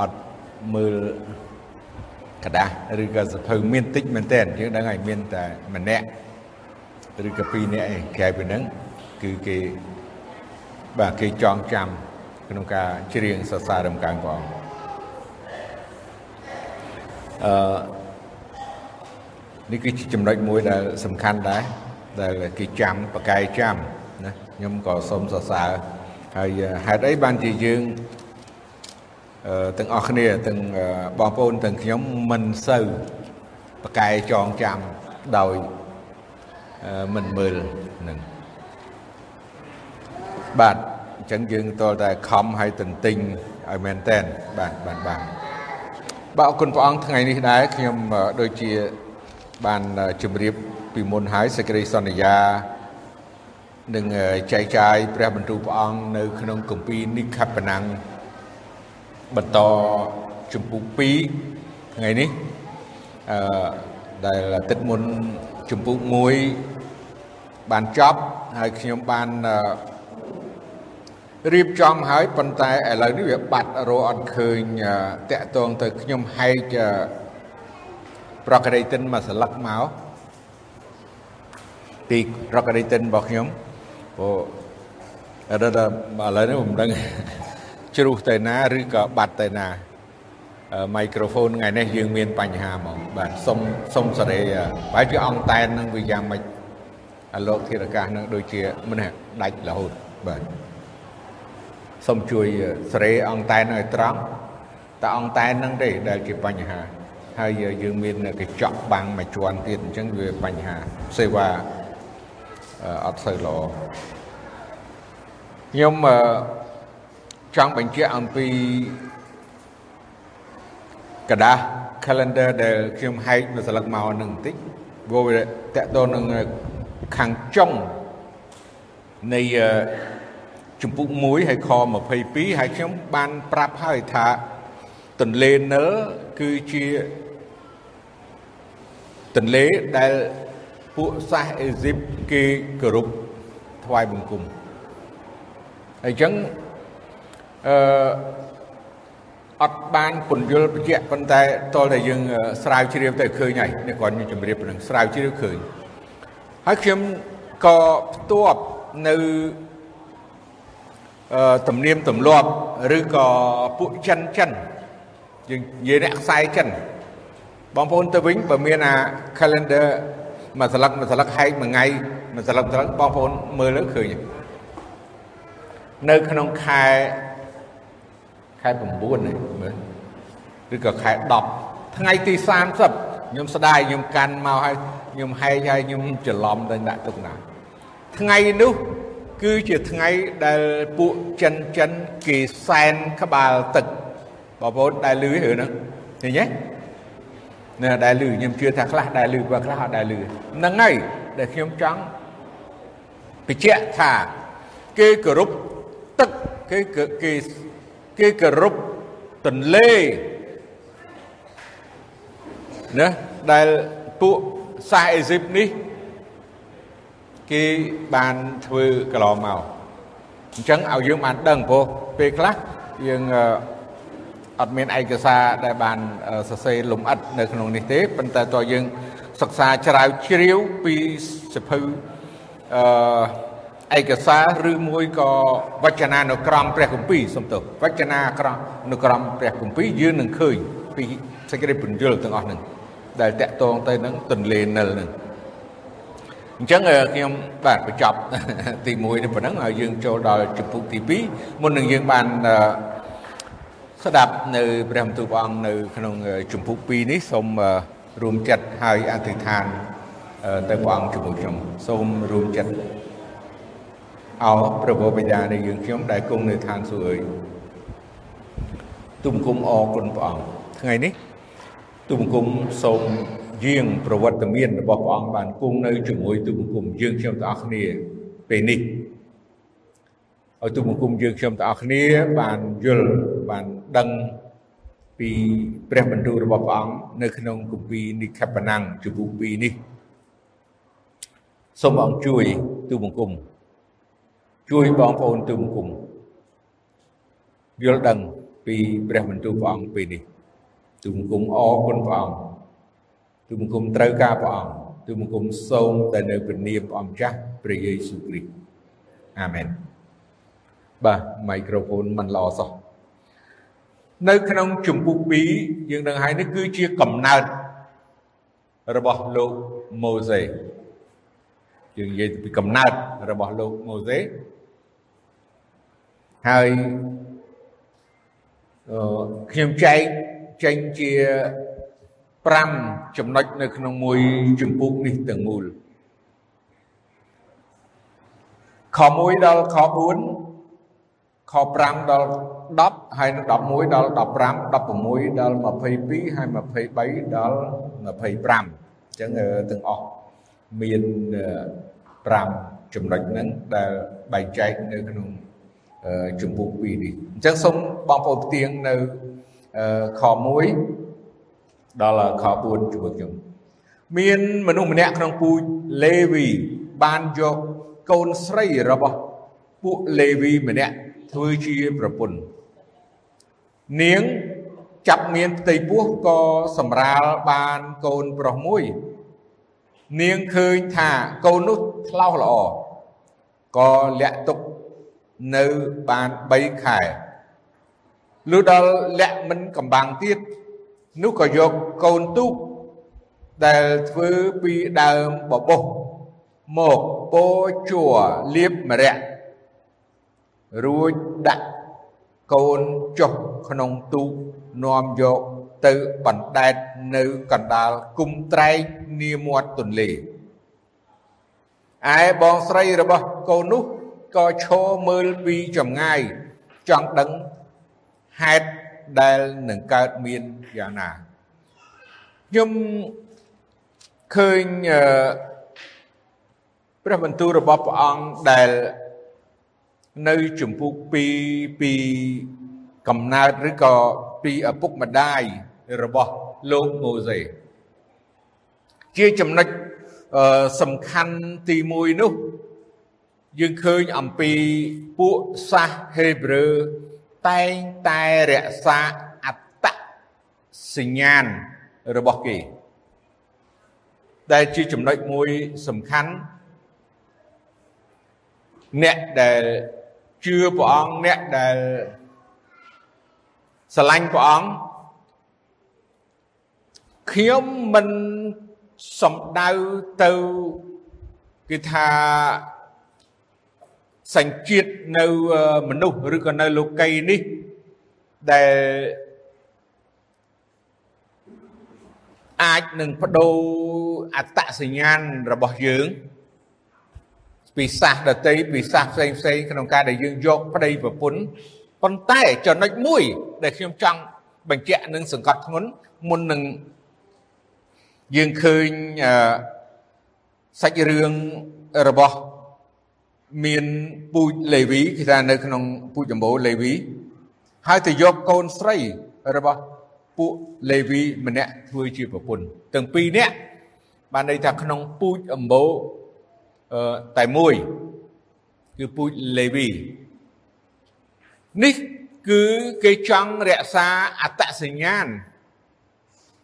អត់មើលក្រដាស់ឬក៏សភៅមានតិចមែនតើយើងដឹងហើយមានតែម្នាក់ឬក៏ពីរនាក់ឯងក្រៅពីហ្នឹងគឺគេបាទគេចងចាំក្នុងការច្រៀងសរសើររំកាំងព្រះអង្គអឺនេះគឺជាចំណុចមួយដែលសំខាន់ដែរដែលគេចាំបកែចាំណាខ្ញុំក៏សូមសរសើរហើយហេតុអីបានជាយើង ទាំងអស់គ្នាទាំងបងប្អូនទាំងខ្ញុំមិនសូវប្រកែចងចាំដោយមិនមើលនឹងបាទអញ្ចឹងយើងតលតែខំឲ្យទន្ទិញឲ្យមែនតែនបាទបាទបាទបាទអរគុណព្រះអង្គថ្ងៃនេះដែរខ្ញុំដូចជាបានជម្រាបពីមុនហើយសេចក្តីសន្យានឹងចែកចាយព្រះបន្ទូលព្រះអង្គនៅក្នុងគម្ពីរនិខបណាំង បន្តជំពូក2ថ្ងៃនេះអឺដែលទឹកមុនជំពូក1បានចប់ហើយខ្ញុំបានរៀបចំហើយប៉ុន្តែឥឡូវនេះវាបាត់រអត់ឃើញតាក់ទងទៅខ្ញុំហែកប្រកដីតិនមកស្លឹកមកទីប្រកដីតិនរបស់ខ្ញុំអូអត់ដល់ឥឡូវនេះមិនដឹង ជ្រុះទៅណាឬក៏បាត់ទៅណាមីក្រូហ្វូនថ្ងៃនេះយើងមានបញ្ហាហ្មងបាទសុំសុំសេរីបែរជាអង្តែននឹងវាយ៉ាងម៉េចអាលោកធារកាសនឹងដូចជាមិនដាច់រហូតបាទសូមជួយសេរីអង្តែនឲ្យត្រង់តែអង្តែននឹងទេដែលជាបញ្ហា ហើយយើងមានកញ្ចក់បាំងមួយជាន់ទៀតអញ្ចឹងវាបញ្ហាសេវាអត់សូវល្អខ្ញុំ ចង់បញ្ជាក់អំពីกระดาษ calendar ដែលខ្ញុំហែកមួយស្លឹកមកនឹងបន្តិចព្រោះវាតកតនឹងខាងចុងនៃជំពូក1ហើយខ22ហើយខ្ញុំបានប្រាប់ហើយថាទន្លេនើគឺជាទន្លេដែលពួកសាសអេស៊ីបគេគោរពថ្វាយបង្គំហើយអញ្ចឹង អឺអត់បានពន្យល់បញ្ជាក់ប៉ុន្តែតលតែយើងស្រាវជ្រាវទៅឃើញហើយនេះគាត់មានជំរាបប៉ុណ្ណឹងស្រាវជ្រាវឃើញហើយខ្ញុំក៏ផ្ទាប់នៅអឺទំនៀមទម្លាប់ឬក៏ពួកចិនចិនយើងនិយាយអ្នកខ្សែចិនបងប្អូនទៅវិញបើមានអា calendar មួយស្លឹកមួយស្លឹកហែកមួយថ្ងៃមួយស្លឹកស្លឹកបងប្អូនមើលលើឃើញនៅក្នុងខែ ខែ9នេះមើលឬក៏ខែ10ថ្ងៃទី30ខ្ញុំស្ដាយខ្ញុំកាន់មកហើយខ្ញុំហែកហើយខ្ញុំច្រឡំទៅដាក់ទុកណាថ្ងៃនោះគឺជាថ្ងៃដែលពួកចិនចិនគេសែនក្បាលទឹកបងប្អូនដែលលឺរឿងហ្នឹងឃើញទេណាដែលលឺខ្ញុំជឿថាខ្លះដែលលឺបើខ្លះអត់ដែលលឺហ្នឹងហើយដែលខ្ញុំចង់បញ្ជាក់ថាគេគោរពទឹកគេគេ គេគោរពទន្លេណាដែលពួកសាសអេស៊ីបនេះគេបានធ្វើកន្លងមកអញ្ចឹងឲ្យយើងបានដឹងព្រោះពេលខ្លះយើងអត់មានឯកសារដែលបានសរសេរលំអិតនៅក្នុងនេះទេប៉ុន្តែតើយើងសិក្សាជ្រាវជ្រាវពីសភៅអឺ ឯកសារឬមួយក៏វចនានុក្រមព្រះគម្ពីរសំទោសវចនាក្រមនុក្រមព្រះគម្ពីរយើងនឹងឃើញពីសេចក្តីពន្យល់ទាំងអស់ហ្នឹងដែលតកតងទៅនឹងទន្លេនិលហ្នឹងអញ្ចឹងខ្ញុំបាទបញ្ចប់ទី1នេះប៉ុណ្ណឹងហើយយើងចូលដល់ជំពូកទី2មុននឹងយើងបានស្ដាប់នៅព្រះបន្ទូលព្រះអង្គនៅ ក្នុងជំពូក2នេះសូមរួមចិត្តហើយអធិដ្ឋានទៅព្រះអង្គជាមួយខ្ញុំសូមរួមចិត្ត អោព្រះបិតានៃយើងខ្ញុំដែលគង់នៅឋានសួគ៌អើយទុំគុំអរគុណព្រះអង្គថ្ងៃនេះទុំគុំសូមយាងប្រវត្តិមានរបស់ព្រះអង្គបានគង់នៅជាមួយទុំគុំយើងខ្ញុំទាំងអស់គ្នាពេលនេះឲ្យទូបង្គំយើងខ្ញុំទាំងអស់គ្នាបានយល់បានដឹងពីព្រះបន្ទូលរបស់ព្រះអង្គនៅក្នុងគម្ពីរនិខបណាំងជំពូក2នេះសូមអង្គជួយទូបង្គំ ជួយបងប្អូនទូបង្គំយល់ដឹងពពីព្រះបន្ទូលព្រះអង្គពេលនេះទូបង្គំអរគុណព្រះអង្គទូបង្គំត្រូវការព្រះអង្គទូបង្គំសូមតែនៅព្រះនាមព្រះអង្គចាស់ព្រះយេស៊ូវគ្រីស្ទអាមែនបាទមីក្រូហ្វូនមិនល្អសោះនៅក្នុងជំពូក2យើងនឹងហើយនេះគឺជាកំណើតរបស់លោកម៉ូសេយើងនិយាយពីកំណើតរបស់លោកម៉ូសេ ហើយអឺខ្ញុំចែកចេញជា5ចំណុចនៅក្នុងមួយជំពូកនេះទាំងមូលខ1ដល់ខ4ខ5ដល់10ហើយ11ដល់15 16ដល់22ហើយ23ដល់25អញ្ចឹងទាំងអស់មាន5ចំណុចហ្នឹងដែលបែងចែកនៅក្នុង ជំពូក2នេះអញ្ចឹងសូមបងប្អូនផ្ទៀងនៅខ1ដល់ខ4ជាមួយខ្ញុំមានមនុស្សម្នាក់ក្នុងពូជលេវីបានយកកូនស្រីរបស់ពួកលេវីម្នាក់ធ្វើជាប្រពន្ធនាងចាប់មានផ្ទៃពោះក៏សម្រាលបានកូនប្រុសមួយ នាងឃើញថាកូននោះថ្លោះល្អក៏លាក់ទុក នៅបាន3ខែលុះដល់លាក់មិនកំបាំងទៀតនោះក៏យកកូនទូកដែលធ្វើពីដើមបបោះមកពោជួលៀបមរៈរួចដាក់កូនចុះក្នុងទូកនាំយកទៅបណ្ដែតនៅកណ្ដាលគុំត្រែកនាមាត់ទន្លេឯបងស្រីរបស់កូននោះ ក៏ឈរមើលពីចម្ងាយចង់ដឹងហេតុដែលនឹងកើតមានយ៉ាងណាខ្ញុំឃើញព្រះបន្ទូលរបស់ព្រះអង្គដែលនៅជំពូក2ពីកំណើតឬក៏ពីឪពុកម្ដាយរបស់លោកម៉ូសេជាចំណុចសំខាន់ទី1នោះ យើងឃើញអំពីពួកសាសហេប្រឺតែងតែរក្សាអត្តសញ្ញាណរបស់គេ ដែលជាចំណុចមួយសំខាន់អ្នកដែលជឿព្រះអង្គអ្នកដែលស្រឡាញ់ព្រះអង្គខ្ញុំមិនសំដៅទៅគឺថា សញ្ជាតិនៅមនុស្សឬក៏នៅលោកីនេះដែលអាចនឹងបដូរអត្តសញ្ញាណរបស់យើងពីសាសដតីពីសាសផ្សេងផ្សេងក្នុងការដែលយើងយកប្តីប្រពន្ធប៉ុន្តែចំណុចមួយ ដែលខ្ញុំចង់បញ្ជាក់នឹងសង្កត់ធ្ងន់មុននឹងយើងឃើញសាច់រឿងរបស់ មានពូជលេវីគេថានៅក្នុងពូជចម្បូរលេវីហើយទៅយកកូនស្រីរបស់ពួកលេវីម្នាក់ធ្វើជាប្រពន្ធទាំងពីរនាក់បានន័យថាក្នុងពូជអម្បូរតែមួយគឺពូជលេវីនេះគឺគេចង់រក្សាអត្តសញ្ញាណ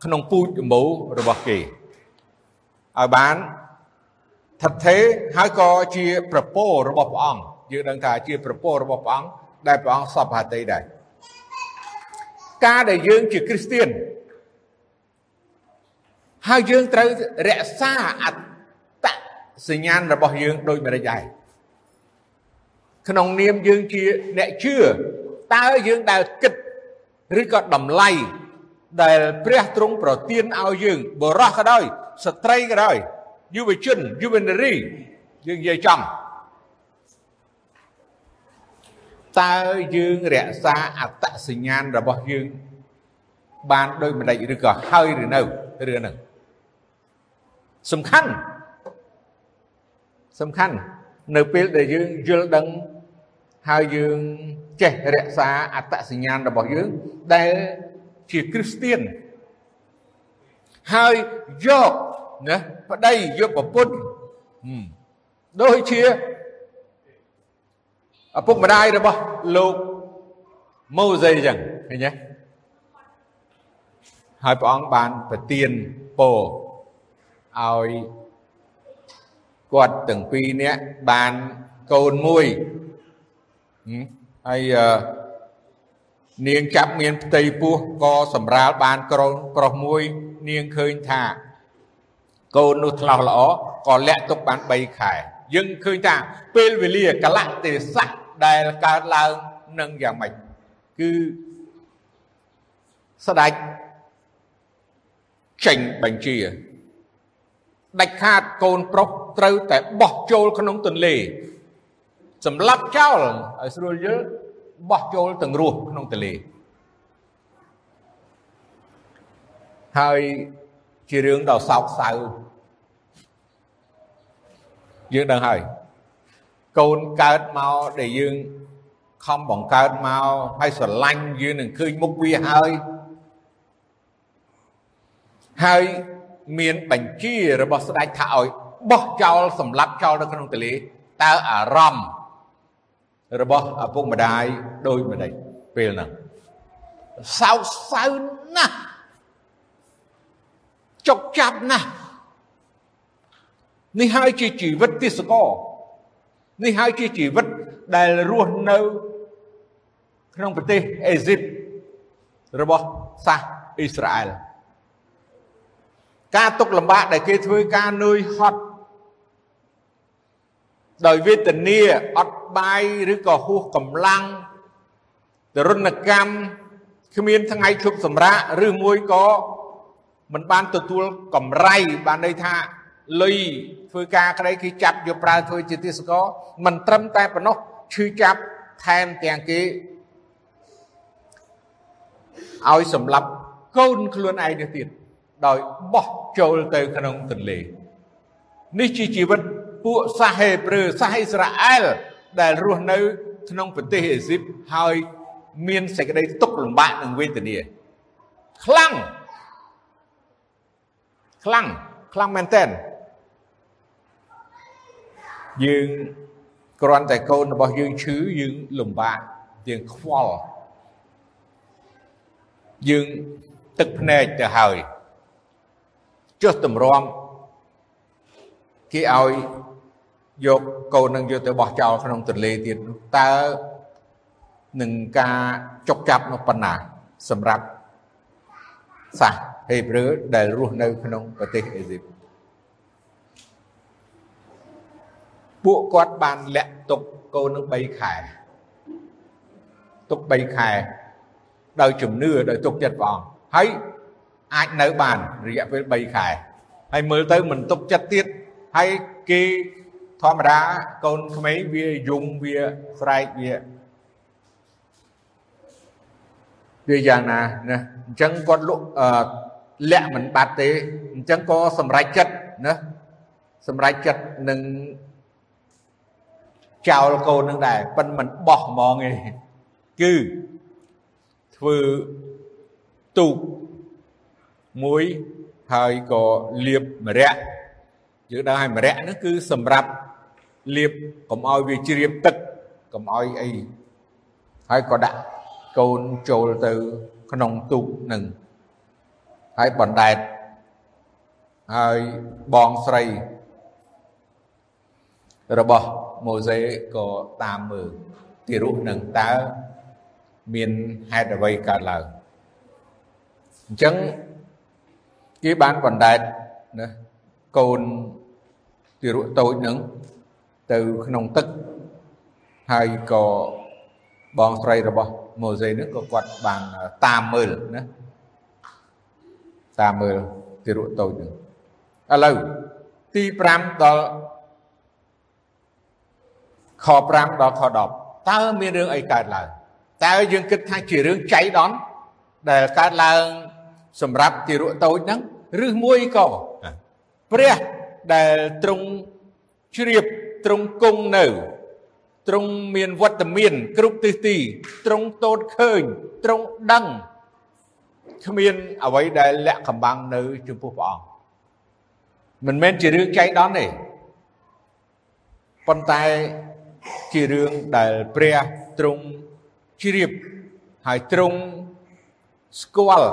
ក្នុងពូជអម្បូររបស់គេឲ្យបាន ថិតថេរហើយក៏ជាប្រពោរបស់ព្រះអង្គយើងដឹងថាជាប្រពោរបស់ព្រះអង្គដែលព្រះអង្គសពហតិដែរការដែលយើងជាគ្រីស្ទៀនហើយយើងត្រូវរក្សាអត្តសញ្ញាណរបស់យើងដូចម្តេចដែរក្នុងនាមយើងជាអ្នកជឿតើយើងដែលគិតឬក៏តម្លៃដែលព្រះទ្រង់ប្រទានឲ្យយើងបរោះក៏ដោយស្ត្រីក៏ដោយ យុវជនយុវនារីយើងនិយាយចំតើយើងរក្សាអត្តសញ្ញាណរបស់យើង បានដោយម្ដេចឬក៏ហើយឬនៅរឿងហ្នឹងសំខាន់សំខាន់នៅពេលដែលយើងយល់ដឹងហើយយើងចេះរក្សាអត្តសញ្ញាណរបស់យើង ដែលជាគ្រីស្ទៀនហើយយក ណាប្តីយកប្រពន្ធដូចជាឪពុកម្ដាយរបស់លោកម៉ូសេអញ្ចឹងឃើញទេហើយព្រះអង្គបានប្រទានពរឲ្យគាត់ទាំងពីរនាក់បានកូនមួយហើយនាងចាប់មានផ្ទៃពោះក៏សម្រាលបានក្រនប្រុសមួយ នាងឃើញថា កូននោះឆ្លោះល្អក៏លាក់ទុកបាន3ខែយើងឃើញថាពេលវេលាកលៈទេសៈដែលកើតឡើងនឹងយ៉ាងម៉េចគឺស្ដេចចេញបញ្ជាដាច់ខាតកូនប្រុសត្រូវតែបោះចូលក្នុងទន្លេសម្លាប់ចោលឲ្យស្រួលយល់បោះចូលទាំងរស់ក្នុងទន្លេហើយជារឿងដ៏សោកសៅ យើងដឹងហើយកូនកើតមកដែលយើងខំបង្កើតមកហើយស្រឡាញ់យើងនឹងឃើញមុខវាហើយហើយមានបញ្ជារបស់ស្ដេចថាឲ្យបោះចោលសម្លាប់ចោលនៅក្នុងទន្លេតើអារម្មណ៍របស់ឪពុកម្ដាយដូចម្ដេចពេលហ្នឹងសោកសៅណាស់ចុកចាប់ណាស់ នេះហើយជាជីវិតទេសកលនេះហើយជាជីវិតដែលរស់នៅក្នុងប្រទេសអេស៊ីបរបស់សាសអ៊ីស្រាអែលការទុកលំបាកដែលគេធ្វើការនឿយហត់ដោយវេទនាអត់បាយឬក៏ហួសកម្លាំងទរណកម្មគ្មានថ្ងៃឈប់សម្រាកឬមួយក៏មិនបានទទួលកម្រៃបានន័យថា លុយធ្វើការក្តីគេចាប់យកប្រើធ្វើជាទេសកលមិនត្រឹមតែប៉ុណ្ណោះឈឺចាប់ថែមទាំងគេឲ្យសម្លាប់កូនខ្លួនឯងទៅទៀតដោយបោះចូលទៅក្នុងទន្លេនេះជាជីវិតពួកសាសហេប្រឺសាសអ៊ីស្រាអែលដែលរស់នៅ ក្នុងប្រទេសអេស៊ីបហើយមានសេចក្តីទុក្ខលំបាកនិងវេទនាខ្លាំងខ្លាំងខ្លាំងមែនតើ យើងគ្រាន់តែកូនរបស់យើងឈឺយើងលំបាកយើងខ្វល់យើងទឹកភ្នែកទៅហើយចុះតម្រាំគេឲ្យយកកូននឹងយកទៅបោះចោលក្នុងទន្លេទៀតតើនឹងការចុកចាប់នោះប៉ុណ្ណាសម្រាប់សាសហេប្រឺដែលរស់នៅក្នុងប្រទេសអេស៊ីប ពួកគាត់បានលាក់ទុកកូននឹង3ខែទុក3ខែដោយជំនឿដោយទុកចិត្តព្រះអង្គហើយអាចនៅបានរយៈពេល3ខែហើយមើលទៅមិនទុកចិត្តទៀតហើយគេធម្មតាកូនក្មេងវាយំវាស្រែកវាវាយ៉ាងណាណាអញ្ចឹងគាត់លក់លាក់មិនបាត់ទេអញ្ចឹងក៏សម្រេចចិត្តណាសម្រេចចិត្តនឹង ចោលកូននឹងដែរប៉ិនមិនបោះហ្មងទេគឺធ្វើទូកមួយហើយក៏លាបម្រ័ក្សយើងដឹងហើយម្រ័ក្សហ្នឹងគឺសម្រាប់លាបកុំឲ្យវាជ្រាបទឹកកុំឲ្យអីហើយក៏ដាក់កូនចូលទៅក្នុងទូកនឹងហើយបណ្ដែតហើយបងស្រីរបស់ ម៉ូសេក៏តាមមើលទីរូបនឹងតើមានហេតុអ្វីកើតឡើងអញ្ចឹងគេបានបណ្ដែតណាកូនទីរក់តូចនឹងទៅក្នុងទឹកហើយក៏បងស្រីរបស់ម៉ូសេនឹងក៏គាត់បានតាមមើលណាតាមមើលទីរក់តូចនឹងឥឡូវទី5ដល់ ខ5ដល់ខ10តើមានរឿងអីកើតឡើងតើយើងគិតថាជារឿងចៃដន្យដែលកើតឡើងសម្រាប់ទារកតូចហ្នឹងឬមួយក៏ព្រះដែលទ្រង់ជ្រាបទ្រង់គង់នៅទ្រង់មានវត្តមាន គ្រប់ទិសទីទ្រង់តូតឃើញទ្រង់ដឹងគ្មានអ្វីដែលលាក់កំបាំងនៅចំពោះព្រះអង្គមិនមែនជារឿងចៃដន្យទេប៉ុន្តែ ជារឿងដែលព្រះទ្រង់ជ្រាបហើយទ្រង់ស្គាល់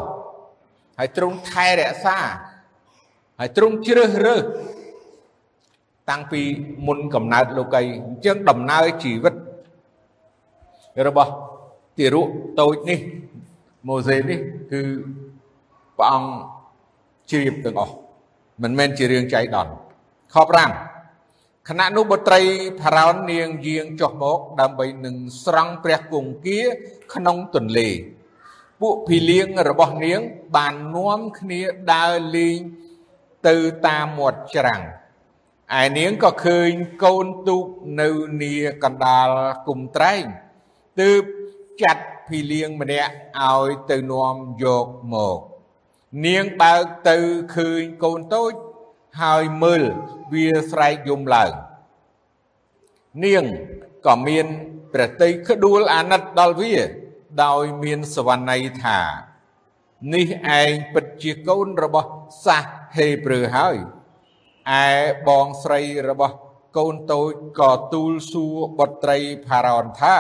ហើយទ្រង់ថែរក្សាហើយទ្រង់ជ្រើសរើសតាំងពីមុនកំណើតលោកីអញ្ចឹងដំណើរជីវិតរបស់ទារកតូចនេះម៉ូសេនេះគឺព្រះអង្គជ្រាបទាំងអស់មិនមែនជារឿងចៃដន្យខ5 ខណៈនោះបុត្រីផារ៉ោននាងយាងចុះមក ដើម្បីនឹងស្រង់ព្រះគង្គាក្នុងទន្លេពួកភីលៀងរបស់នាងបាននាំគ្នាដើរលេងទៅតាមមាត់ច្រាំងឯនាងក៏ឃើញកូនទូកនៅនីកណ្ដាលគុំត្រែងទើបចាត់ភីលៀងម្នាក់ឲ្យទៅនាំយកមក នាងបើកទៅឃើញកូនតូច ហើយមើលវាស្រែកយំឡើងនាងក៏មានព្រះតីក្ដួលអាណិតដល់វា ដោយមានសវណ្ណ័យថា នេះឯងពិតជាកូនរបស់សាសហេប្រឺហើយឯបងស្រីរបស់កូនតូចក៏ទូលសួរបុត្រីផារ៉ោនថា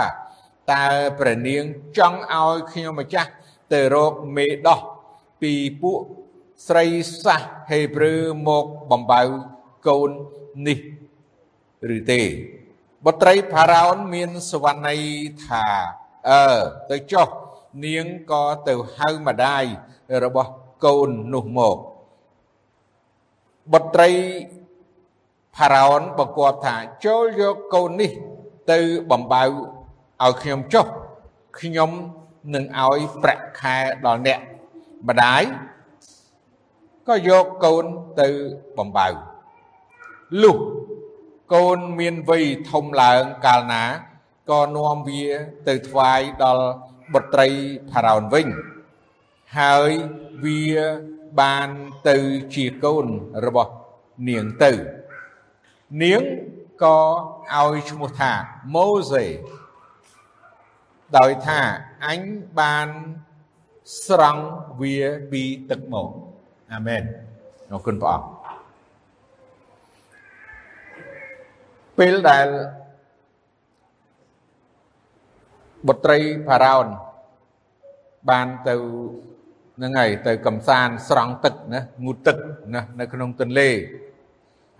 តើព្រះនាងចង់ឲ្យខ្ញុំម្ចាស់ទៅរកមេដោះពីពួក ស្រីសាសហេប្រឺមកបំបៅកូននេះឬទេបុត្រីផារ៉ោនមានសវណ្ណ័យថាអើទៅចុះនាងក៏ទៅហៅម្ដាយរបស់កូននោះមកបុត្រីផារ៉ោនបង្គាប់ថាចូលយកកូននេះ ទៅបំបៅឲ្យខ្ញុំចុះខ្ញុំនឹងឲ្យប្រាក់ខែដល់អ្នកម្ដាយ ក៏យកកូនទៅបំបៅលុះកូនមានវ័យធំឡើងកាលណាក៏នាំវាទៅថ្វាយដល់បុត្រីផារ៉ោនវិញ ហើយវាបានទៅជាកូនរបស់នាងទៅ នាងក៏ឲ្យឈ្មោះថាម៉ូសេដោយថាអញបានស្រង់វាពីទឹកមក អាមែនអរគុណព្រះអង្គពេលដែលបុត្រីផារ៉ោនបានទៅហ្នឹងហើយទៅកំសាន្តស្រង់ទឹកណាងូតទឹកណានៅក្នុងទន្លេ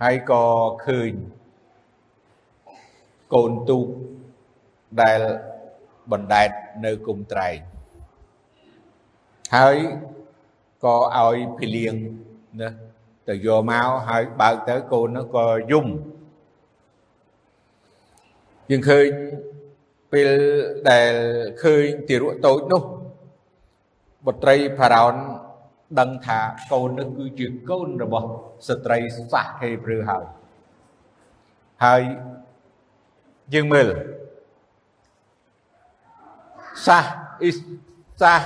ហើយក៏ឃើញកូនទូកដែលបណ្ដែតនៅគុំត្រែងហើយ ក៏ឲ្យភីលៀងណាទៅយកមកហើយបើកទៅកូននោះក៏យំយើងឃើញពេលដែលឃើញទារកតូចនោះបុត្រីផារ៉ោនដឹងថាកូននោះគឺជាកូនរបស់ស្ត្រីសាសហេប្រឺហើយហើយយើងមើលសាសអ៊ីសាស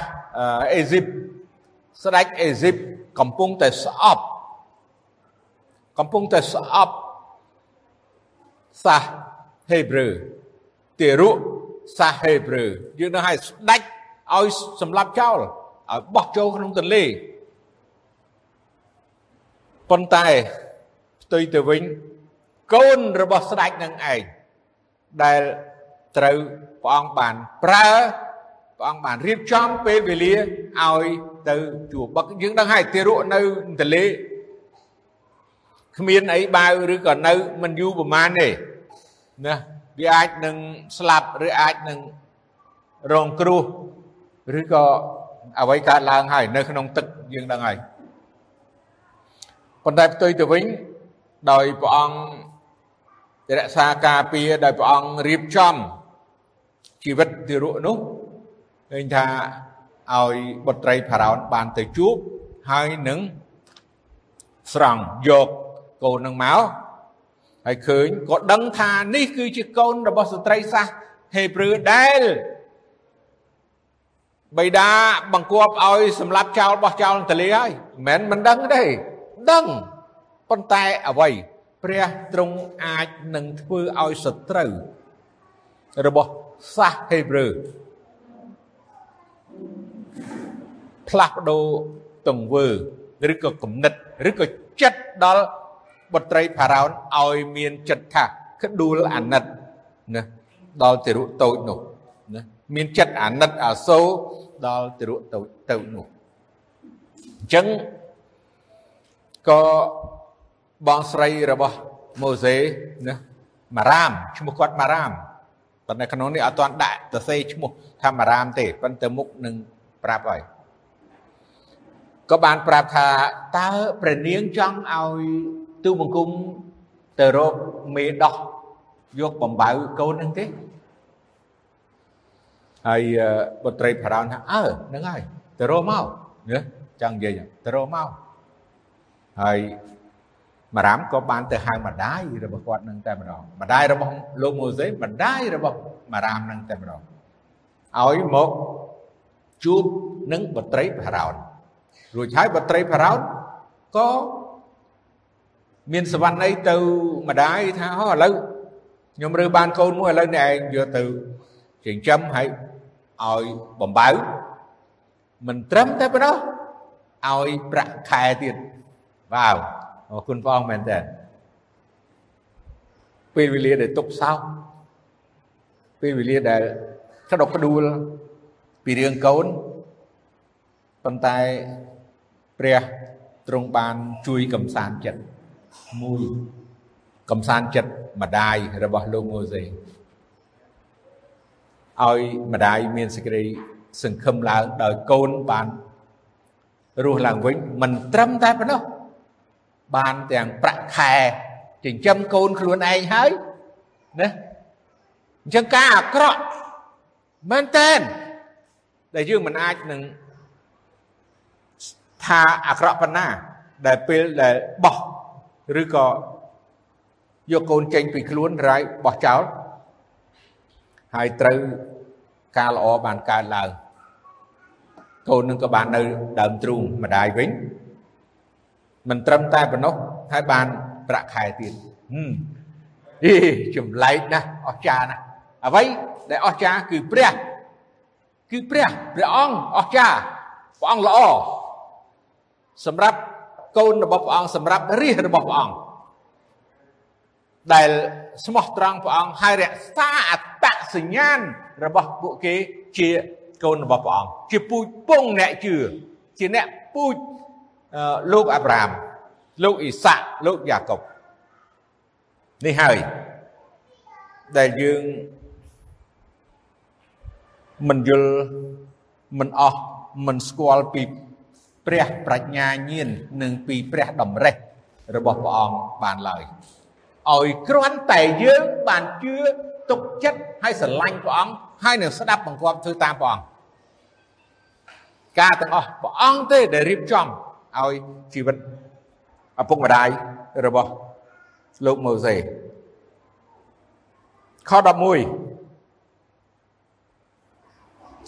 អេស៊ីប ស្ដេចអេស៊ីបកំពុងតែស្អប់កំពុងតែស្អប់សាសហេប្រឺទារុសាសហេប្រឺយើងនឹងឲ្យស្ដេចឲ្យសម្លាប់ចោលឲ្យបោះចូលក្នុងទន្លេប៉ុន្តែផ្ទុយទៅវិញកូនរបស់ស្ដេចនឹងឯងដែលត្រូវព្រះអង្គបានប្រើព្រះអង្គបានរៀបចំពេលវេលាឲ្យ ទៅជួបបឹកយើងដឹងហើយទារកនៅទន្លេគ្មានអីបាវឬក៏នៅមិនយូរប្រហែលទេណាវាអាចនឹងស្លាប់ឬអាចនឹងរងគ្រោះឬក៏អ្វីកើតឡើងហើយនៅក្នុងទឹកយើងដឹងហើយប៉ុន្តែផ្ទុយទៅវិញដោយព្រះអង្គរក្សាការពារដោយព្រះអង្គរៀបចំជីវិតទារកនោះឃើញថា ឲ្យបុត្រីផារ៉ោនបានទៅជួបហើយនឹងស្រង់យកកូននឹងមកហើយឃើញក៏ដឹងថានេះគឺជាកូនរបស់ស្ត្រីសាសហេប្រឺដែលបិតាបង្គាប់ឲ្យសម្លាប់ចោលបោះចោលទលេហើយមិនមែនមិនដឹងទេដឹងប៉ុន្តែអ្វីព្រះទ្រង់អាចនឹងធ្វើឲ្យសត្រូវរបស់សាសហេប្រឺ ផ្លាស់ប្ដូរទង្វើឬក៏គំនិតឬក៏ចិត្តដល់បុត្រីផារ៉ោនឲ្យមានចិត្តថាក្ដួលអាណិតណាដល់ទារកតូចនោះណាមានចិត្តអាណិតអាសូរដល់ទារកទៅទៅនោះអញ្ចឹងក៏បងស្រីរបស់ម៉ូសេណាម៉ារ៉ាមឈ្មោះគាត់ម៉ារ៉ាមប៉ុន្តែក្នុងនេះអត់ទាន់ដាក់ទៅសេឈ្មោះថាម៉ារ៉ាមទេប៉ុន្តែមុខនឹងប្រាប់ហើយ ក៏បានប្រាប់ថាតើព្រះនាងចង់ឲ្យទូបង្គំទៅរកមេដោះយកបំបៅកូននឹងទេហើយបុត្រីផារ៉ោនថាអើហ្នឹងហើយទៅរកមកណាចង់និយាយទៅរកមកហើយមារាមក៏បានទៅហៅម្ដាយរបស់គាត់នឹងតែម្ដងម្ដាយរបស់លោកម៉ូសេម្ដាយរបស់មារាមនឹងតែម្ដងឲ្យមកជួបនឹងបុត្រីផារ៉ោន រួចហើយបុត្រីផារ៉ោនក៏មានសវណ្ណីទៅម្ដាយថាអូឥឡូវខ្ញុំរើបានកូនមួយឥឡូវអ្នកឯងយកទៅចិញ្ចឹមហើយឲ្យបំបៅមិនត្រឹមតែប៉ុណ្ណោះឲ្យប្រាក់ខែទៀតវ៉ាវអរគុណព្រះអង្គមែនតើពេលវេលាដែលទុកសោកពេលវេលាដែលក្តុកក្តួលពីរឿងកូន ប៉ុន្តែព្រះទ្រង់បានជួយកំសាន្តចិត្តមួយកំសាន្តចិត្តម្ដាយរបស់លោកម៉ូសេឲ្យម្ដាយមានសេចក្តីសង្ឃឹមឡើងដោយកូនបានរស់ឡើងវិញមិនត្រឹមតែប៉ុណ្ណោះបានទាំងប្រាក់ខែចិញ្ចឹមកូនខ្លួនឯងហើយណាអញ្ចឹងការអាក្រក់មែនតែនដែលយើងមិនអាចនឹង ថាអាក្រក់ប៉ុណ្ណា ដែលពេលដែលបោះឬក៏យកកូនចេញពីខ្លួនរាយបោះចោលហើយត្រូវការល្អបានកើតឡើងកូននឹងក៏បាននៅដើមទ្រូងម្ដាយវិញមិនត្រឹមតែប៉ុណ្ណោះហើយបានប្រាក់ខែទៀតអីចម្លែកណាស់អស្ចារ្យណាស់អ្វីដែលអស្ចារ្យគឺព្រះគឺព្រះព្រះអង្គអស្ចារ្យព្រះអង្គល្អ សម្រាប់កូនរបស់ព្រះអង្គសម្រាប់រាជរបស់ព្រះអង្គដែលស្មោះត្រង់ព្រះអង្គហើយរក្សាអត្តសញ្ញាណរបស់ពួកគេជាកូនរបស់ព្រះអង្គជាពូជពងអ្នកជឿជាអ្នកពូជលោកអាប់រ៉ាមលោកអ៊ីសាក់លោកយ៉ាកុបនេះហើយដែលយើងមិនយល់មិនអស់មិនស្គាល់ពី ព្រះប្រាជ្ញាញាណនិងពីព្រះតម្រេះរបស់ព្រះអង្គបានឡើយឲ្យគ្រាន់តែយើងបានជឿទុកចិត្តហើយស្រឡាញ់ព្រះអង្គហើយនឹងស្ដាប់បង្គាប់ធ្វើតាមព្រះអង្គការទាំងអស់ព្រះអង្គទេដែលរៀបចំឲ្យជីវិតឪពុកម្ដាយរបស់លោកម៉ូសេខ11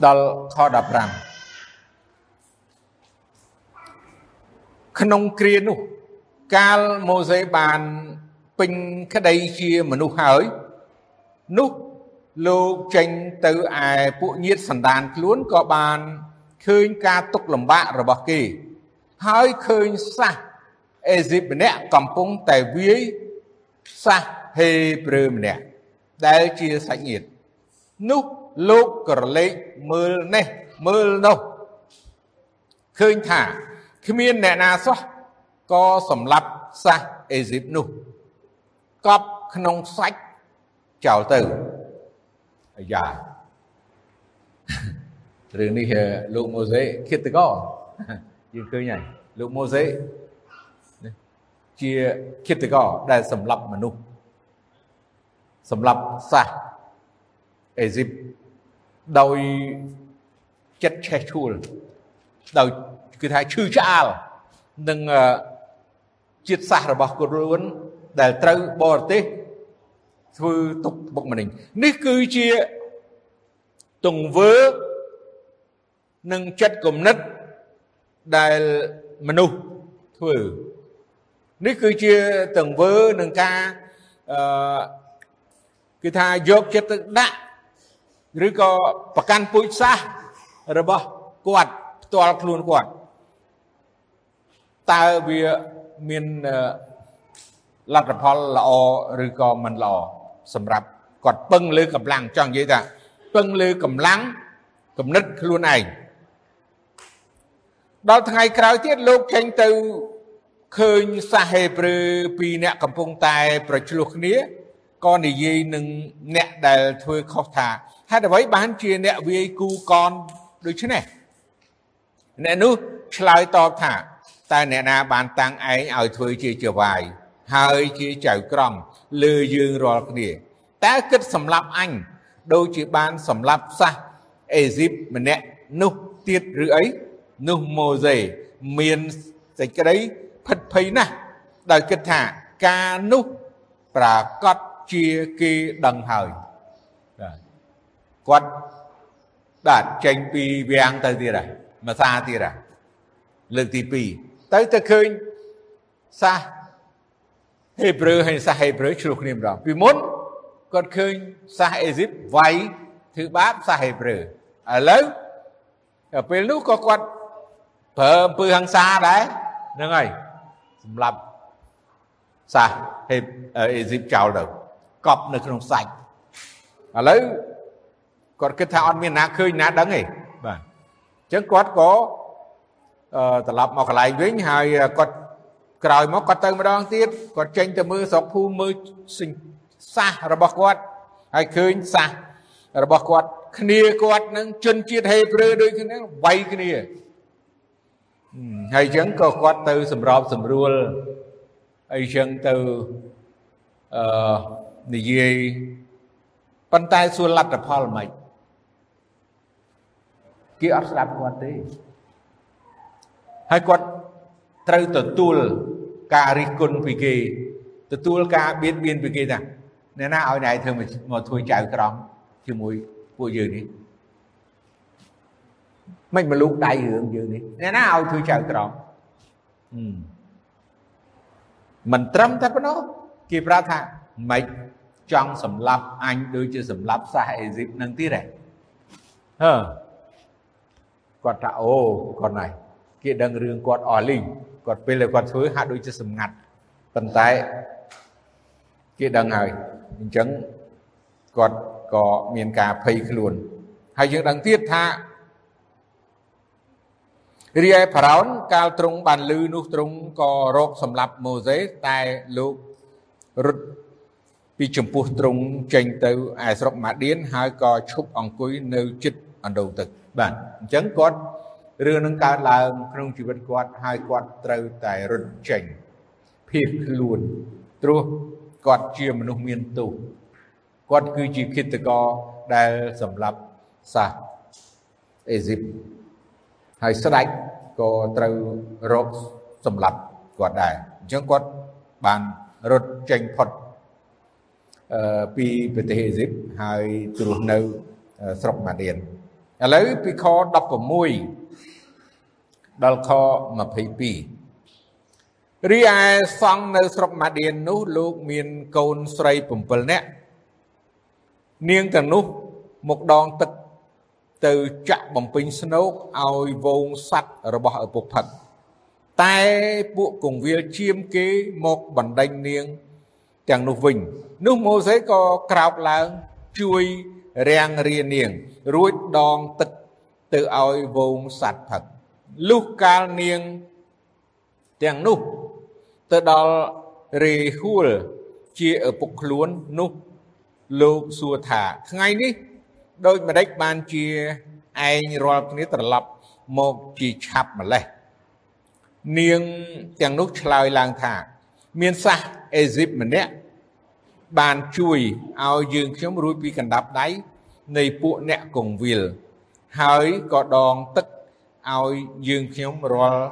ដល់ខ15 ក្នុងគ្រានោះ កាលម៉ូសេបានពេញក្តីជាមនុស្សហើយនោះលោកចេញទៅឯពួកញាតសន្តានខ្លួនក៏បានឃើញការទុកលំបាករបស់គេ ហើយឃើញសះអេស៊ីបម្នាក់កំពុងតែវាយសះហេប្រឺម្នាក់ដែលជាសាច់ញាតិនោះលោកក្រឡេកមើលនេះមើលនោះឃើញថា គ្មានអ្នកណាសោះក៏សម្លាប់សះអេស៊ីបនោះកប់ក្នុងសាច់ចោលទៅអាយ៉ារឿងនេះលោកម៉ូសេគិតតកយើងឃើញហើយលោកម៉ូសេជាគិតតកដែលសម្លាប់មនុស្សសម្លាប់សាសអេស៊ីបដោយចិត្តឆេះឈួលដោយ គឺថាឈឺឆ្អាលនឹងជាតិសាសរបស់ខ្លួនដែលត្រូវបរទេសធ្វើទុកបុកម្នេញនេះគឺជាទង្វើនិងចិត្តគំនិតដែលមនុស្សធ្វើនេះគឺជាទង្វើនឹងការអឺគឺថាយកចិត្តទៅដាក់ឬក៏ប្រកាន់ពូជសាសរបស់គាត់ផ្ទាល់ខ្លួនគាត់ តើវាមានលទ្ធផលល្អឬក៏មិនល្អសម្រាប់គាត់ពឹងលើកម្លាំងចង់និយាយថាពឹងលើកម្លាំងគំនិតខ្លួនឯងដល់ថ្ងៃក្រោយទៀតលោកចេញទៅឃើញសាហេប្រឺពីរអ្នកកំពុងតែប្រឆ្លោះគ្នាក៏និយាយនឹងអ្នកដែលធ្វើខុសថាហេតុអ្វីបានជាអ្នកវាយគូកនដូច្នេះអ្នកនោះឆ្លើយតបថា តើអ្នកណាបានតាំងឯងឲ្យធ្វើជាចវាយហើយជាចៅក្រមលើយើងរាល់គ្នាតើគិតសម្លាប់អញដូចជាបានសម្លាប់សះអេស៊ីបម្នាក់នោះទៀតឬអីនោះម៉ូសេមានសេចក្តីភិតភ័យណាស់ដោយគិតថាការនោះប្រកាសជាគេដឹងហើយគាត់ដាច់ចេញពីវាំងទៅទៀតហើយមួយសាទៀតហើយលើកទី2 ទៅទៅឃើញសាសហេប្រឺហើយសាសហេប្រឺឆ្លោះគ្នាម្ដងពីមុនគាត់ឃើញសាសអេស៊ីបវាយធ្វើបាបសាសហេប្រឺឥឡូវពេលនោះក៏គាត់ប្រើអំពើហិង្សាដែរហ្នឹងហើយសម្រាប់សាសហេអេស៊ីបចោលទៅកប់នៅក្នុងសាច់ឥឡូវគាត់គិតថាអត់មានណាឃើញណាដឹងទេបាទអញ្ចឹងគាត់ក៏ ត្រឡប់មកកន្លែងវិញហើយគាត់ក្រោយមកគាត់ទៅម្ដងទៀតគាត់ចេញទៅមើលស្រុកភូមិមើលសាសរបស់គាត់ហើយឃើញសាសរបស់គាត់គ្នាគាត់នឹងជនជាតិហេប្រឺដូចគ្នាវាយគ្នាហើយអញ្ចឹងក៏គាត់ទៅសម្របសម្រួលអីចឹងទៅអឺនិយាយប៉ុន្តែសួរលទ្ធផលមិនគេអត់ស្ដាប់គាត់ទេ ហើយគាត់ត្រូវទទួលការរិះគន់ពីគេទទួលការបៀតបៀនពីគេថាអ្នកណាឲ្យណែធ្វើមកធ្វើចៅក្រមជាមួយពួកយើងនេះមិនមកលូកដៃរឿងយើងនេះអ្នកណាឲ្យធ្វើចៅក្រមមិនត្រឹមតែប៉ុណ្ណោះគេប្រាប់ថាមិនចង់សម្លាប់អញដូចជាសម្លាប់សាសអេស៊ីបនឹងទៀតហ៎ហឺគាត់ថាអូគាត់ណៃ គេដឹងរឿងគាត់អស់លីងគាត់ពេលគាត់ធ្វើហាក់ដូចជាសម្ងាត់ប៉ុន្តែគេដឹងហើយអញ្ចឹងគាត់ក៏មានការភ័យខ្លួនហើយយើងដឹងទៀតថារីឯផារ៉ោនកាលទ្រង់បានលឺនោះទ្រង់ក៏រកសម្លាប់ម៉ូសេតែលោករត់ពីចំពោះទ្រង់ចេញទៅឯស្រុកម៉ាឌៀនហើយក៏ឈប់អង្គុយនៅចិត្តអណ្ដូងទឹកបាទអញ្ចឹងគាត់ រឿងនឹងកើតឡើងក្នុងជីវិតគាត់ហើយគាត់ត្រូវតែរត់ចេញភៀសខ្លួនព្រោះគាត់ជាមនុស្សមានទោសគាត់គឺជាគិតកោដែលសម្រាប់សាសអេស៊ីបហើយស្ដេចក៏ត្រូវរកសម្លាប់គាត់ដែរអញ្ចឹងគាត់បានរត់ចេញផុតអឺពីប្រទេសអេស៊ីបហើយទ្រស់នៅស្រុកម៉ាឌៀនឥឡូវពីខ16 ដល់ខ22រីឯសង់នៅស្រុកម៉ាឌៀននោះលោកមានកូនស្រី7នាក់នាងទាំងនោះមកដងទឹកទៅចាក់បំពេញស្នោកឲ្យវងសัตว์របស់ឪពុកផឹកតែពួកកងវិលជៀមគេមកបណ្ដេញនាងទាំងនោះវិញនោះម៉ូសេក៏ក្រោកឡើងជួយរាំងរានាងរួចដងទឹកទៅឲ្យវងសัตว์ផឹក លុះកាលនាងទាំងនោះទៅដល់រេហួលជាឪពុកខ្លួននោះលោកសួរថាថ្ងៃនេះដូចម្ដេចបានជាឯងរាល់គ្នាត្រឡប់មកជាឆាប់ម្លេះនាងទាំងនោះឆ្លើយឡើងថា មានសះអេស៊ីបម្នាក់បានជួយឲ្យយើងខ្ញុំរួចពីកណ្ដាប់ដៃនៃពួកអ្នកកងវិលហើយក៏ដងទឹក ឲ្យយើងខ្ញុំរាល់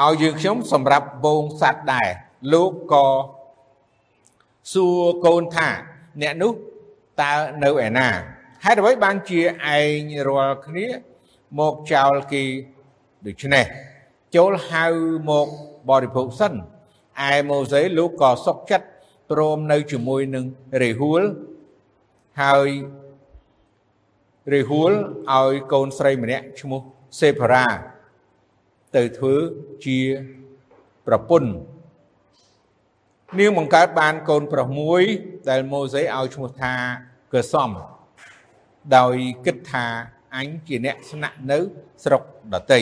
អឺឲ្យយើងខ្ញុំសម្រាប់វងសัตว์ដែរលោកក៏សួរកូនថា អ្នកនោះតើនៅឯណាហេតុអ្វីបានជាឯងរាល់គ្នាមកចោលគេដូច្នេះចូលហៅមកបរិភោគសិនឯម៉ូសេលោកក៏សុកចិត្តព្រមនៅជាមួយនឹងរេហួលហើយ រេហួលឲ្យកូនស្រីម្នាក់ឈ្មោះសេផារ៉ាទៅធ្វើជាប្រពន្ធនាងបង្កើតបានកូនប្រុសមួយដែលម៉ូសេឲ្យឈ្មោះថាកឺសំដោយគិតថាអញជាអ្នកស្នាក់នៅស្រុកដតី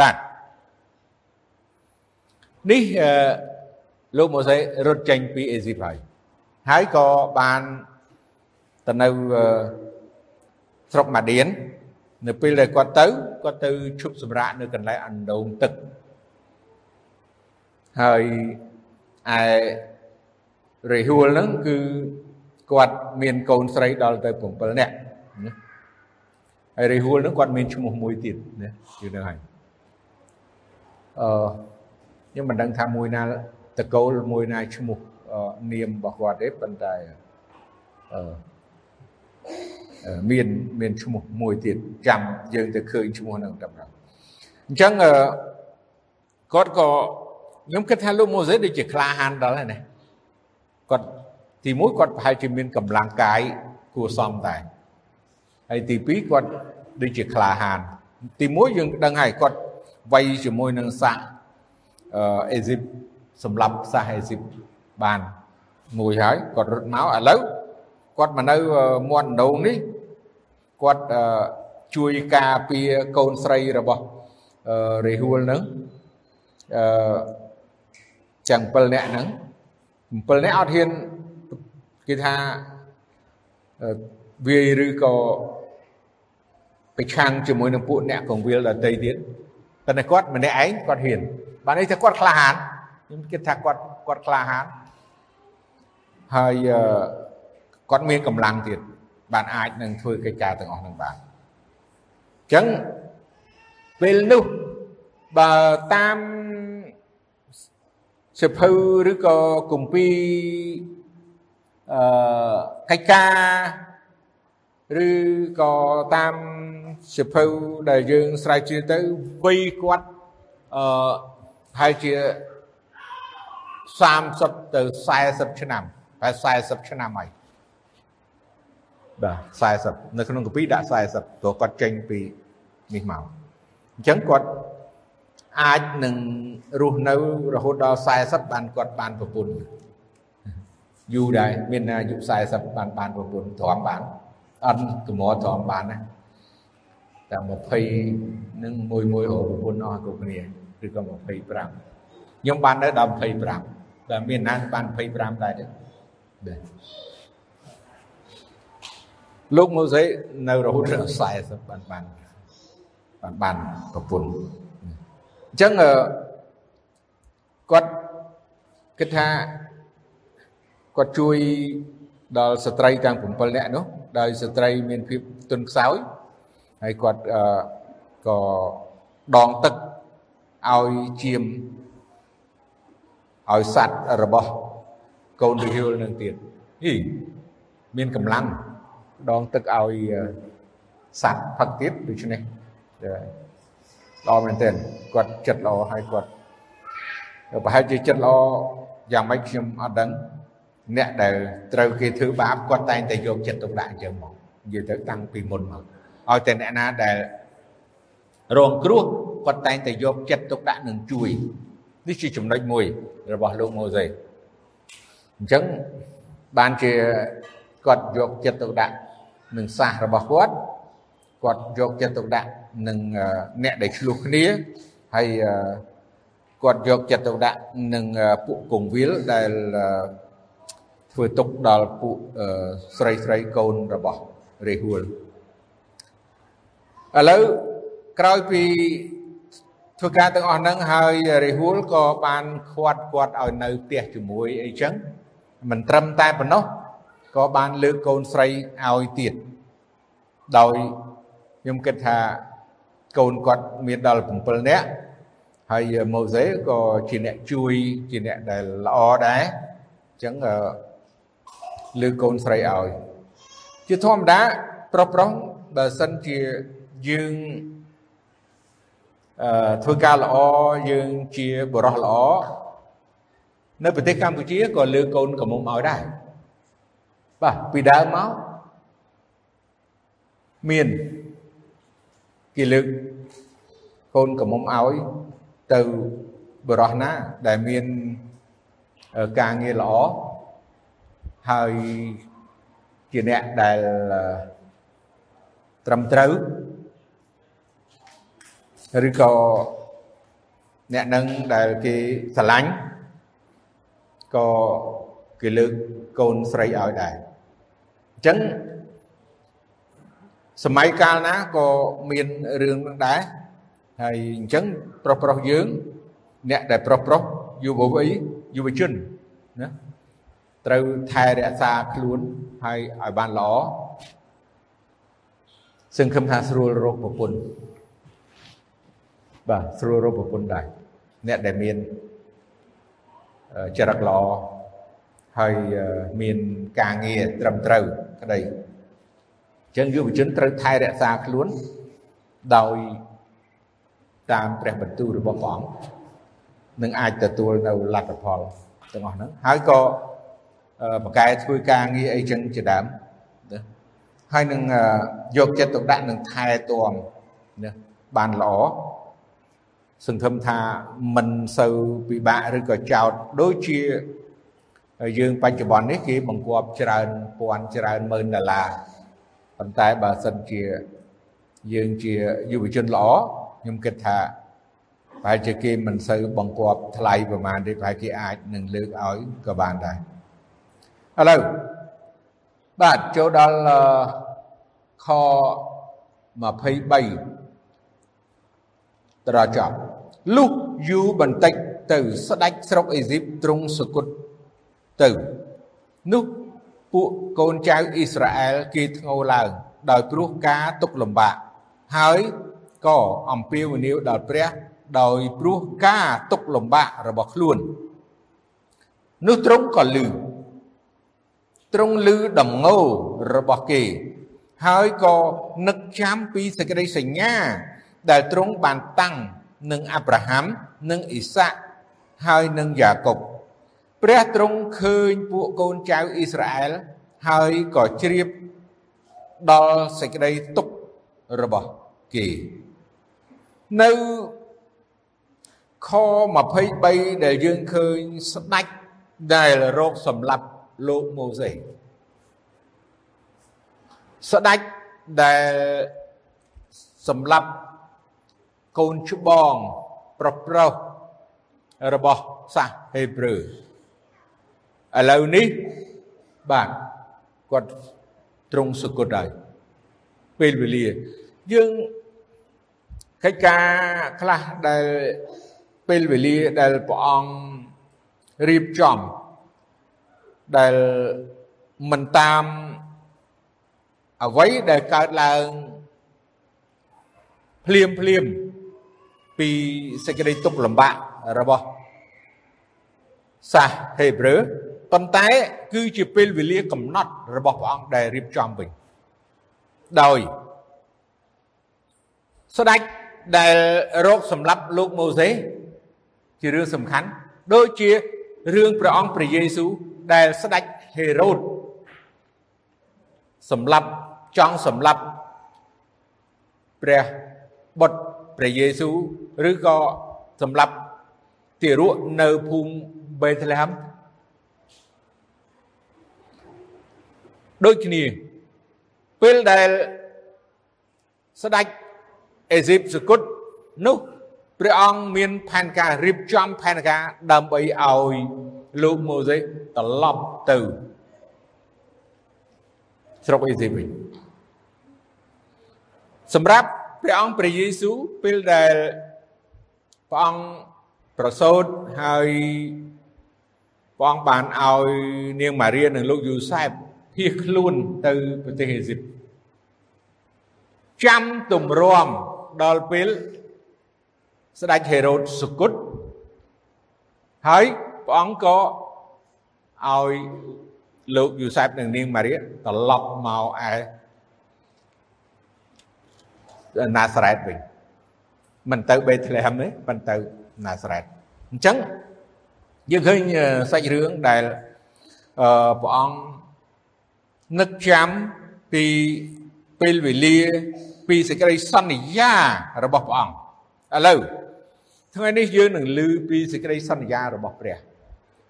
បាទនេះលោកម៉ូសេរត់ចេញពីអេស៊ីបហើយហើយក៏បានទៅនៅ ស្រុកម៉ាឌៀននៅពេលដែលគាត់ទៅគាត់ទៅឈប់សម្រាកនៅកន្លែងអណ្ដូងទឹកហើយឯរេហួលហ្នឹងគឺគាត់មានកូនស្រីដល់ទៅ7នាក់ណាហើយរេហួលហ្នឹងគាត់មានឈ្មោះមួយទៀតណាយល់ទៅហើយអឺខ្ញុំមិនដឹងថាមួយណាតកូលមួយណាឈ្មោះនាមរបស់គាត់ទេប៉ុន្តែអឺ មានមានឈ្មោះមួយទៀតចាំយើងទៅឃើញឈ្មោះនឹងតាមអញ្ចឹងគាត់ក៏ខ្ញុំគិតថាលោកម៉ូសេដូចជាក្លាហានដល់ហើយណាគាត់ទីមួយគាត់ប្រហែលជាមានកម្លាំងកាយគួរសមដែរហើយទីពីរគាត់ដូចជាក្លាហាន ទីមួយយើងដឹងហើយគាត់វាយជាមួយនឹងសាសអេស៊ីបសម្រាប់សាសអេស៊ីបបានមួយហើយគាត់រត់មកឥឡូវ គាត់មកនៅមាត់ដងនេះគាត់ជួយការពារកូនស្រីរបស់រេហួលនឹងអឺទាំង7នាក់ហ្នឹង7នាក់អត់ហ៊ានគេថាវាយឬក៏ប្រឆាំងជាមួយនឹងពួកអ្នកកងវិលដតីទៀតតែគាត់ម្នាក់ឯងគាត់ហ៊ានបាននេះថាគាត់ក្លាហានខ្ញុំគិតថាគាត់គាត់ក្លាហានហើយ គាត់មានកម្លាំងទៀតបានអាចនឹងធ្វើកិច្ចការទាំងអស់នឹងបានអញ្ចឹងពេលនោះបើតាមសិភៅឬក៏គម្ពីរអឺកិច្ចការឬក៏តាមសិភៅដែលយើងស្រាវជ្រាវទៅវ័យគាត់អឺហើយជា30ទៅ40ឆ្នាំតែ40ឆ្នាំហើយ បាទ40នៅក្នុងកាពីដាក់40ព្រោះគាត់ចេញពីនេះមកអញ្ចឹងគាត់អាចនឹងរស់នៅរហូតដល់40បានគាត់បានប្រពន្ធយូរដែរមានអាយុ40បានបានប្រពន្ធទ្រាំបានអត់កម្រទ្រាំបានណាតែ20នឹងមួយមួយរកប្រពន្ធអស់គ្រប់គ្នាឬក៏25ខ្ញុំបាននៅដល់25តែមានណាបាន25ដែរទេ លោកម៉ូសេនៅរហូតដល់40បានបានបានបានប្រពន្ធអញ្ចឹងគាត់គិតថាគាត់ជួយដល់ស្ត្រីទាំង7នាក់នោះដោយស្ត្រីមានភាពទន់ខ្សោយហើយគាត់ក៏ដងទឹកឲ្យជាមឲ្យសัตว์របស់កូនវិហុលនឹងទៀតហីមានកម្លាំង ដងទឹកឲ្យសัตว์ផឹកទៀតដូច្នេះល្អមែនទែនគាត់ចិត្តល្អហើយគាត់ប្រហែលជាចិត្តល្អយ៉ាងម៉េចខ្ញុំអត់ដឹងអ្នកដែលត្រូវគេធ្វើបាបគាត់តែងតែយកចិត្តទុកដាក់អញ្ចឹងមកនិយាយទៅតាំងពីមុនមកឲ្យតែអ្នកណាដែលរងគ្រោះគាត់តែងតែយកចិត្តទុកដាក់នឹងជួយនេះជាចំណុចមួយរបស់លោកម៉ូសេអញ្ចឹងបានជាគាត់យកចិត្តទុកដាក់ នឹងសាសរបស់គាត់គាត់យកចិត្តទុកដាក់នឹងអ្នកដែលឆ្លោះគ្នាហើយគាត់យកចិត្តទុកដាក់នឹងពួកកងវិលដែលធ្វើទុកដល់ពួកស្រីស្រីកូនរបស់រេហួលឥឡូវក្រោយពីធ្វើការទាំងអស់ហ្នឹងហើយរេហួលក៏បានខាត់គាត់ឲ្យនៅផ្ទះជាមួយអីចឹងមិនត្រឹមតែប៉ុណ្ណោះ ក៏បានលើកកូនស្រីឲ្យទៀតដោយខ្ញុំគិតថាកូនគាត់មានដល់7នាក់ហើយម៉ូសេក៏ជាអ្នកជួយជាអ្នកដែលល្អដែរអញ្ចឹងលើកូនស្រីឲ្យជាធម្មតាប្រុសប្រុសបើសិនជាយើងអឺធ្វើការល្អយើងជាបរិះល្អនៅប្រទេសកម្ពុជាក៏លើកូនកំមុំឲ្យដែរ បាទពីដើមមកមានគេលើកកូនកំមុំឲ្យទៅបរោះណាដែលមានការងារល្អហើយជាអ្នកដែលត្រឹមត្រូវឬក៏អ្នកនឹងដែលគេស្រឡាញ់ក៏គេលើកកូនស្រីឲ្យដែរ អញ្ចឹងសម័យកាលណាក៏មានរឿងនឹងដែរហើយអញ្ចឹងប្រុសប្រុសយើង អ្នកដែលប្រុសប្រុសយុវវ័យយុវជនណាត្រូវថែរក្សាខ្លួនហើយឲ្យបានល្អសង្ឃឹមថាស្រួលរកប្រពន្ធបាទស្រួលរកប្រពន្ធដែរអ្នកដែលមានចរិតល្អហើយមានការងារត្រឹមត្រូវ ក្តីអញ្ចឹងយុវជនត្រូវថែរក្សាខ្លួនដោយតាមព្រះបន្ទូលរបស់ព្រះអង្គនឹងអាចទទួលនៅលទ្ធផលទាំងអស់ហ្នឹងហើយក៏បកែធ្វើការងារអីចឹងជាដើមណាហើយនឹងយកចិត្តទុកដាក់នឹងថែទាំណាបានល្អសង្ឃឹមថាមិនសូវពិបាកឬក៏ចោតដូចជា យើងបច្ចុប្បន្ននេះគេបង្គាប់ច្រើនពាន់ច្រើនម៉ឺនដុល្លារប៉ុន្តែបើសិនជាយើងជាយុវជនល្អខ្ញុំគិតថាប្រហែលជាគេមិនសូវបង្គាប់ថ្លៃប្រហែលទេប្រហែលគេអាចនឹងលើកឲ្យក៏បានដែរឥឡូវបាទចូលដល់ខ23តរចប់លុះយូរបន្តិចទៅស្ដេចស្រុកអេស៊ីបទ្រង់សគត់ ទៅនោះពួកកូនចៅអ៊ីស្រាអែលគេធ្ងោឡើង ដោយព្រោះការទុកលំបាកហើយក៏អំពាវនាវដល់ព្រះ ដោយព្រោះការទុកលំបាករបស់ខ្លួននោះទ្រង់ក៏លឺទ្រង់លឺដំងោរបស់គេ ហើយក៏នឹកចាំពីសេចក្តីសញ្ញា ដែលទ្រង់បានតាំងនឹងអាប់រ៉ាហាំនិងអ៊ីសាក់ហើយនឹងយ៉ាកុប ព្រះទ្រង់ឃើញពួកកូនចៅអ៊ីស្រាអែលហើយក៏ជ្រាបដល់សេចក្តីទុក្ខរបស់គេនៅខ23ដែលយើងឃើញស្ដេចដែលរកសម្លាប់លោកម៉ូសេស្ដេចដែលសម្លាប់កូនច្បងប្រុសប្រុសរបស់សាសហេប្រឺ ឥឡូវនេះបាទគាត់ទ្រង់សុគតហើយពេលវេលាយើងកិច្ចការខ្លះដែលពេលវេលាដែលព្រះអង្គរៀបចំដែលមិនតាមអ្វីដែលកើតឡើងភ្លាមភ្លាមពីសេចក្តីទុក្ខលំបាករបស់សាសហេប្រឺ ប៉ុន្តែគឺជាពេលវេលាកំណត់របស់ព្រះអង្គដែលរៀបចំវិញដោយស្ដេចដែលរកសម្លាប់លោកម៉ូសេជារឿងសំខាន់ដូចជារឿងព្រះអង្គព្រះយេស៊ូវដែលស្ដេចហេរ៉ូតសម្លាប់ចង់សម្លាប់ព្រះបុត្រព្រះយេស៊ូវឬក៏សម្លាប់ទារកនៅភូមិបេតលេហំ ដូចគ្នាពេលដែលស្ដេចអេស៊ីបសគុតនោះព្រះអង្គមានផែនការរៀបចំផែនការដើម្បីឲ្យលោកម៉ូសេត្រឡប់ទៅស្រុកអេស៊ីបវិញសម្រាប់ព្រះអង្គព្រះយេស៊ូវពេលដែលព្រះអង្គប្រសូតហើយព្រះអង្គបានឲ្យនាងម៉ារីនិងលោកយូសែប ភៀសខ្លួនទៅប្រទេសអេស៊ីបចាំទម្រាំដល់ពេលស្ដេចហេរ៉ូតសុគតហើយព្រះអង្គក៏ឲ្យលោកយូសែបនិងនាងម៉ារីត្រឡប់មកឯណាសារ៉េតវិញមិនទៅបេតលេហឹមទេមិនទៅណាសារ៉េតអញ្ចឹងយើងឃើញសាច់រឿងដែលអឺព្រះអង្គ នឹកចាំពីពេលវេលាពីសេចក្តីសន្យារបស់ព្រះអង្គឥឡូវថ្ងៃនេះយើងនឹងឮពីសេចក្តីសន្យារបស់ព្រះ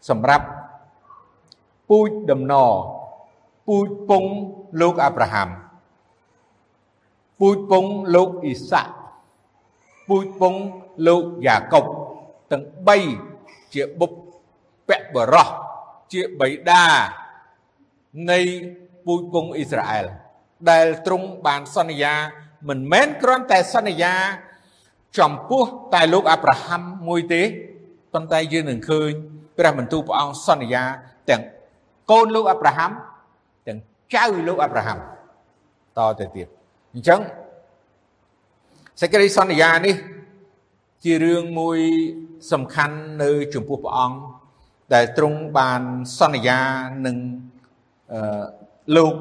សម្រាប់ពូជដំណពូជពងលោកអាប់រ៉ាហាំព្រះអង្គទ្រង់សន្យាថាព្រះអង្គនឹងឲ្យលោកយូសែបនិងនាងម៉ារីត្រឡប់ទៅពូជពងលោកអ៊ីសាក់ពូជពងលោកយ៉ាកុបទាំង3ជាបុព្វបរោះជាបិតានៃ ពូជពងអ៊ីស្រាអែលដែលទ្រង់បានសន្យា មិនមែនគ្រាន់តែសន្យា ចំពោះតែលោកអាប់រ៉ាហាំមួយទេប៉ុន្តែយើងនឹងឃើញព្រះបន្ទូលព្រះអង្គសន្យាទាំងកូនលោកអាប់រ៉ាហាំទាំងចៅលោកអាប់រ៉ាហាំតទៅទៀតអញ្ចឹងសេចក្តីសន្យានេះ ជារឿងមួយសំខាន់នៅចំពោះព្រះអង្គដែលទ្រង់បានសន្យានឹងអឺ លោក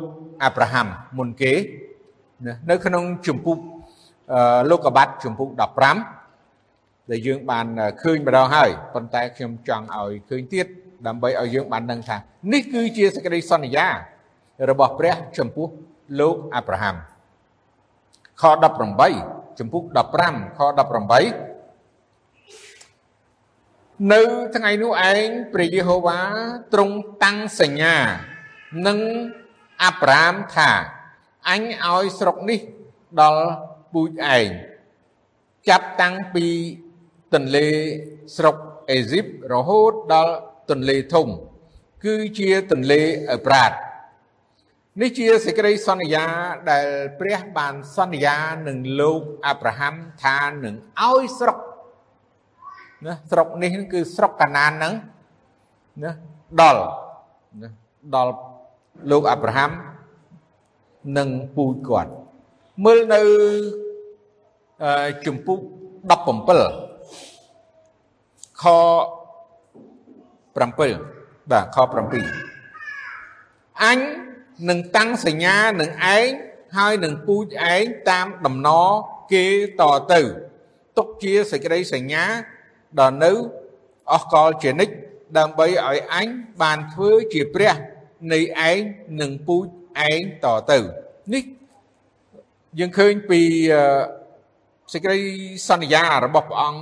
អាប់រ៉ាហាំមុនគេនៅក្នុងជំពូកលោកកបាត់ជំពូក15ដែលយើងបានឃើញម្ដងហើយប៉ុន្តែខ្ញុំចង់ឲ្យឃើញទៀតដើម្បីឲ្យយើងបានដឹងថានេះគឺជាសេចក្តីសន្យា របស់ព្រះចំពោះលោកអាប់រ៉ាហាំខ18ចំពុក15ខ18នៅថ្ងៃនោះឯងព្រះយេហូវ៉ាទ្រង់តាំងសញ្ញានឹង អាប់រ៉ាមថាអញឲ្យស្រុកនេះដល់ពូជឯងចាប់តាំងពីទន្លេស្រុកអេស៊ីបរហូតដល់ទន្លេធំ គឺជាទន្លេអេប្រាតនេះជាសេចក្តីសន្យាដែលព្រះបានសន្យានឹងលោកអាប់រ៉ាហាំថានឹងឲ្យស្រុកណាស្រុកនេះគឺស្រុកកាណានហ្នឹងណាដល់ណាដល់ លោកអាប់រ៉ាហាំនិងពូជគាត់មើលនៅជំពូក17ខ7បាទខ7អញនឹងតាំងសញ្ញានឹងឯងហើយនឹងពូជឯងតាមដំណរគេតទៅទុកជាសេចក្តីសញ្ញាដល់នៅអស់កលជានិច្ចដើម្បីឲ្យអញបានធ្វើជាព្រះ នៃឯងនឹងពូជឯងតទៅនេះយើងឃើញពីសេចក្តីសន្យារបស់ព្រះអង្គ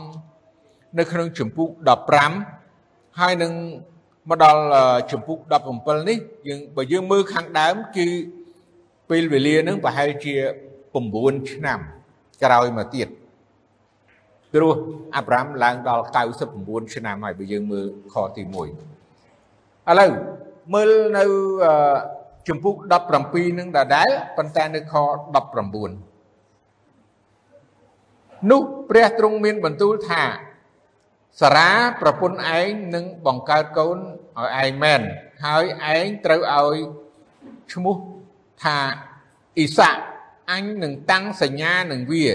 នៅក្នុងចម្ពោះ15ហើយនឹងមកដល់ចម្ពោះ17នេះយើងបើយើងមើលខាងដើមគឺពេលវេលានឹងប្រហែលជា9ឆ្នាំក្រោយមកទៀតព្រោះអាប់រ៉ាំឡើងដល់99ឆ្នាំហើយបើយើងមើលខទី1ឥឡូវ មើលនៅចម្ពោះ17នឹងដដែលប៉ុន្តែនៅខ19នោះព្រះទ្រង់មានបន្ទូលថាសារាប្រពន្ធឯងនឹងបង្កើតកូនឲ្យឯងមែនហើយឯងត្រូវឲ្យឈ្មោះថាអ៊ីសាអញនឹងតាំងសញ្ញានឹងវា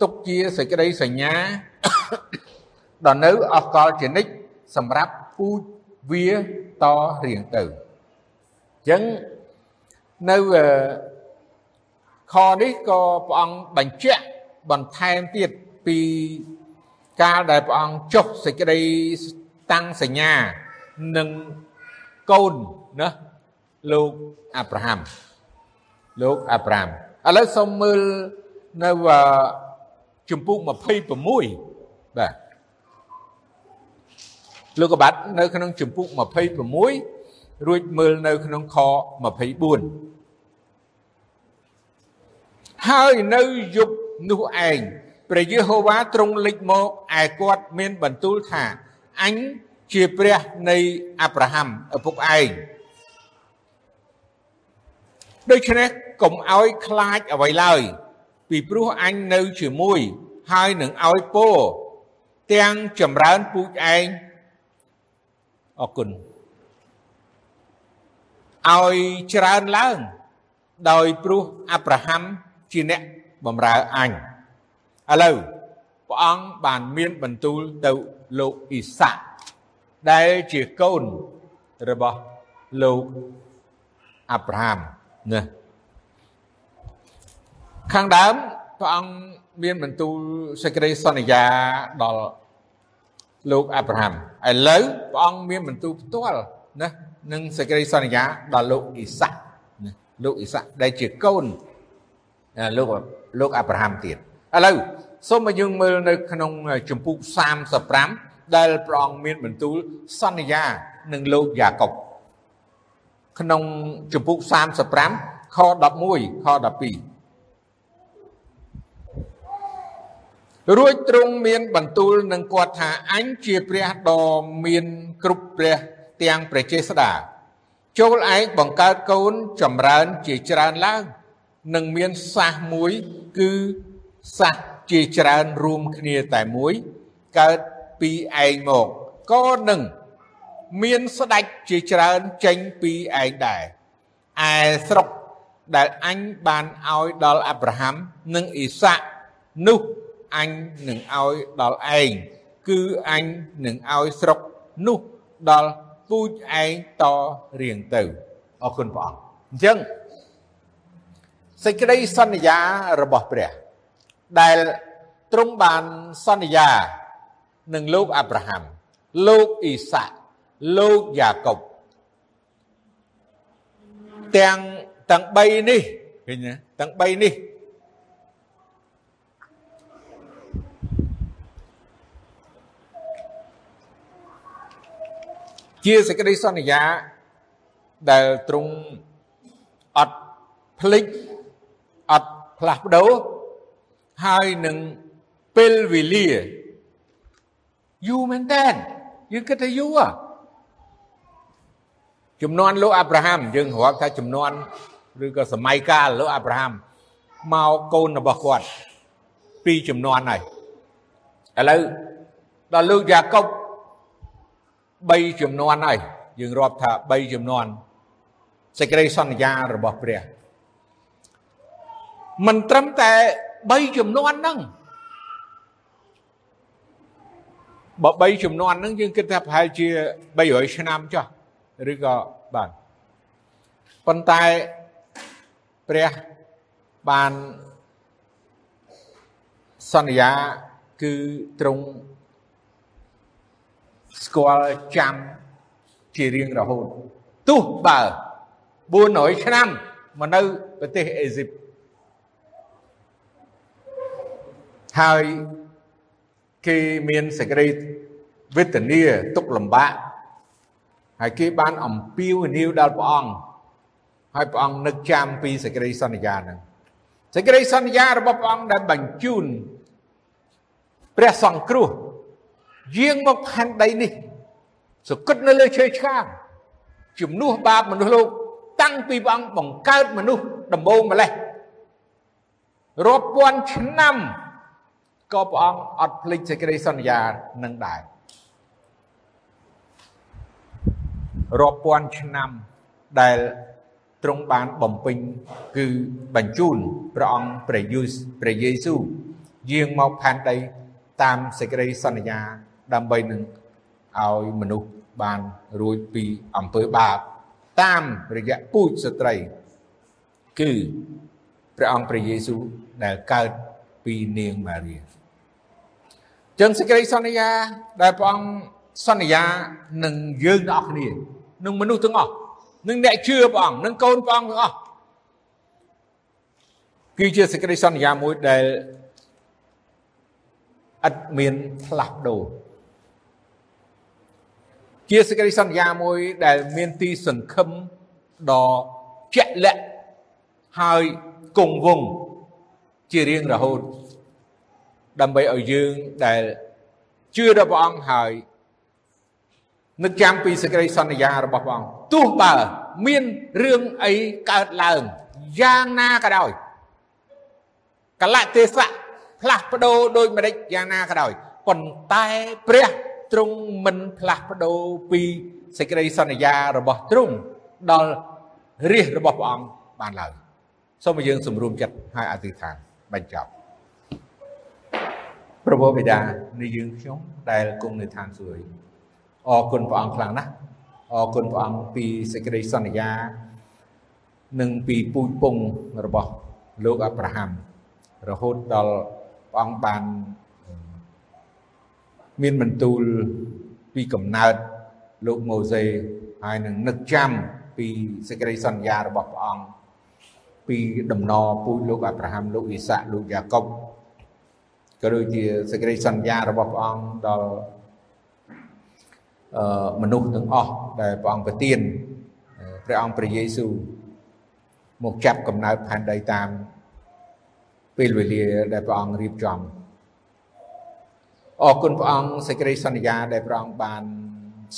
ទុកជាសេចក្តីសញ្ញាដល់នៅអស់កលជានិច្ចសម្រាប់ពូជវា តរៀងទៅអញ្ចឹងនៅខនេះក៏ព្រះអង្គបញ្ជាក់បន្ថែមទៀតពីកាលដែលព្រះអង្គចុះសេចក្តីតាំងសញ្ញានឹងកូនណាលោកអាប់រ៉ាហាំលោកអាប់រ៉ាហាំឥឡូវសូមមើលនៅជំពូក26បាទ លោកកបាត់នៅក្នុងជំពូក26រួចមើលនៅក្នុងខ24ហើយនៅយប់នោះឯងព្រះយេហូវ៉ាទ្រង់លេចមកឯគាត់មានបន្ទូលថាអញជាព្រះនៃអាប់រ៉ាហាំឪពុកឯងដូច្នេះកុំឲ្យខ្លាចអ្វីឡើយ ពីព្រោះអញនៅជាមួយ ហើយនឹងឲ្យពោទាំងចម្រើនពូជឯង អរគុណឲ្យច្រើនឡើងដោយព្រោះអាប់រ៉ាហាំជាអ្នកបម្រើអញឥឡូវព្រះអង្គបានមានបន្ទូលទៅលោកអ៊ីសាក់ដែលជាកូនរបស់លោកអាប់រ៉ាហាំណាខាងដើមព្រះអង្គមានបន្ទូលសេចក្តីសន្យាដល់ លោកអាប់រ៉ាហាំឥឡូវព្រះអង្គមានបន្ទូលផ្ទាល់ណានឹងសេចក្តីសន្យាដល់លោកអ៊ីសាក់ណាលោកអ៊ីសាក់ដែលជាកូនលោកលោកអាប់រ៉ាហាំទៀតឥឡូវសូមឲ្យយើងមើលនៅក្នុងចម្ពោះ35ដែលព្រះអង្គមានបន្ទូលសន្យានឹងលោកយ៉ាកុបក្នុងចម្ពោះ35ខ11ខ12 រួចទ្រង់មានបន្ទូលនឹងគាត់ថាអញជាព្រះដ៏មានគ្រប់ព្រះទាំងព្រះចេស្តាចូលឯងបង្កើតកូនចម្រើនជាច្រើនឡើងនឹងមានសាសមួយគឺសាសជាច្រើនរួមគ្នាតែមួយកើតពីឯងមកក៏នឹងមានស្ដេចជាច្រើនចេញពីឯងដែរឯស្រុកដែលអញបានឲ្យដល់អាប់រ៉ាហាំនិងអ៊ីសាក់នោះ អញនឹងឲ្យដល់ឯងគឺអញនឹងឲ្យស្រុកនោះដល់ពូជឯងតរៀងទៅអរគុណព្រះអង្គអញ្ចឹងសេចក្តីសន្យារបស់ព្រះដែលទ្រង់បានសន្យានឹងលោកអាប់រ៉ាហាំលោកអ៊ីសាក់លោកយ៉ាកុបទាំងទាំង3នេះឃើញទេទាំង3នេះ ជាសេចក្តីសន្យាដែលទ្រង់អត់ភ្លេចអត់ផ្លាស់ប្ដូរហើយនឹងពេលវេលាយូរមែនតើយើងគិតថាយូរចំនួនលោកអាប់រ៉ាហាំយើងរាប់ថាចំនួនឬក៏សម័យកាលលោកអាប់រ៉ាហាំមកកូនរបស់គាត់ពីចំនួនហើយឥឡូវដល់លោកយ៉ាកុប 3ចំនួនហើយយើងរាប់ថា3ចំនួនសេចក្តីសន្យារបស់ព្រះមិនត្រឹមតែ3ចំនួនហ្នឹងបើ3ចំនួនហ្នឹងយើងគិតថាប្រហែលជា300ឆ្នាំចុះឬក៏បាទប៉ុន្តែព្រះបានសន្យាគឺទ្រង់ ស្គាល់ចាំជារៀងរហូតទោះបើ400ឆ្នាំមកនៅប្រទេសអេស៊ីបហើយគេមានសេចក្តីវេទនាទុកលំបាកហើយគេបានអំពាវនាវដល់ព្រះអង្គហើយព្រះអង្គនឹកចាំពីសេចក្តីសន្យាហ្នឹងសេចក្តីសន្យារបស់ព្រះអង្គដែលបញ្ជូនព្រះសង្គ្រោះ យាងមកផែនដីនេះសគិតនៅលើឈើឆ្កាងជំនួសបាបមនុស្សលោក តាំងពីព្រះអង្គបង្កើតមនុស្សដំបូងម្លេះរាប់ពាន់ឆ្នាំក៏ព្រះអង្គអត់ភ្លេចសេចក្តីសន្យានឹងដែររាប់ពាន់ឆ្នាំដែលទ្រង់បានបំពេញគឺបញ្ជូនព្រះអង្គព្រះយេស៊ូព្រះយេស៊ូវយាងមកផែនដីតាមសេចក្តីសន្យា ដើម្បីនឹងឲ្យមនុស្សបានរួចពីអំពើបាបតាមរយៈពូជស្ត្រី គឺព្រះអង្គព្រះយេស៊ូវដែលកើតពីនាងម៉ារីចឹងសេចក្តីសន្យាដែលព្រះអង្គសន្យានឹងយើងទាំងអស់គ្នានឹងមនុស្សទាំងអស់នឹងអ្នកជឿព្រះអង្គនឹងកូនព្រះអង្គទាំងអស់គឺជាសេចក្តីសន្យាមួយដែលឥតមានផ្លាស់ប្ដូរ ជាសេចក្តីសន្យាមួយដែលមានទីសង្ឃឹមដ៏ជាក់លាក់ហើយគង់វង្សជារៀងរហូត ដើម្បីឲ្យយើងដែលជឿដល់ព្រះអង្គហើយនឹកចាំពីសេចក្តីសន្យារបស់ព្រះអង្គទោះបើមានរឿងអីកើតឡើងយ៉ាងណាក៏ដោយកលៈទេសៈផ្លាស់ប្ដូរដោយម្ដេចយ៉ាងណាក៏ដោយប៉ុន្តែព្រះ ទ្រង់មិនផ្លាស់ប្ដូរពីសេចក្តីសន្យារបស់ទ្រង់ដល់រាជរបស់ព្រះអង្គបានឡើយសូមឲ្យយើងសម្រួមចិត្តហើយអធិដ្ឋានបញ្ចប់ព្រះបិតានៃយើងខ្ញុំដែលគង់នៅឋានសួគ៌អរគុណព្រះអង្គខ្លាំងណាស់អរគុណព្រះអង្គពីសេចក្តីសន្យា និងពីពូជពងរបស់លោកអាប់រ៉ាហាំរហូតដល់ព្រះអង្គបាន មានបន្ទូលពីកំណើតលោកម៉ូសេហើយនឹងនឹកចាំពីសេចក្តីសន្យារបស់ព្រះអង្គពីដំណរពូជលោកអាប់រ៉ាហាំលោកអ៊ីសាក់លោកយ៉ាកុបក៏ដូចជាសេចក្តីសន្យារបស់ព្រះអង្គដល់អឺមនុស្សទាំងអស់ដែលព្រះអង្គប្រទានព្រះអង្គព្រះយេស៊ូវមកចាប់កំណើតផែនដីតាមពេលវេលាដែលព្រះអង្គរៀបចំ អរគុណព្រះអង្គសេចក្តីសន្យាដែលព្រះអង្គបាន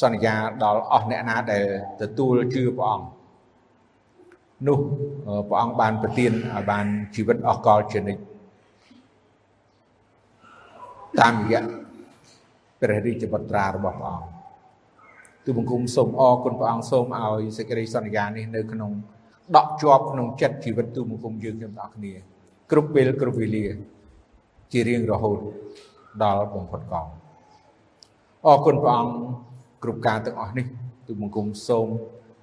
សន្យាដល់អស់អ្នកណាដែលទទួលជឿព្រះអង្គនោះព្រះអង្គបានប្រទានឲ្យបានជីវិតអស់កលជានិច្ចតាមរយៈព្រះរាជបុត្រារបស់ព្រះអង្គទូបង្គំសូមអរគុណព្រះអង្គសូមឲ្យសេចក្តីសន្យានេះនៅក្នុងដកជាប់ក្នុងចិត្តជីវិតទូបង្គំយើងទាំងអស់គ្នា គ្រប់ពេលគ្រប់វេលា ជារៀងរហូត ដល់បំផុតកងអរគុណព្រះអង្គគ្រប់ការទាំងអស់នេះទូបង្គំសូម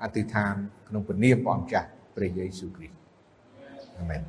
អធិដ្ឋានក្នុងព្រះនាមព្រះអង្គចាស់ព្រះយេស៊ូវគ្រីស្ទអាមែន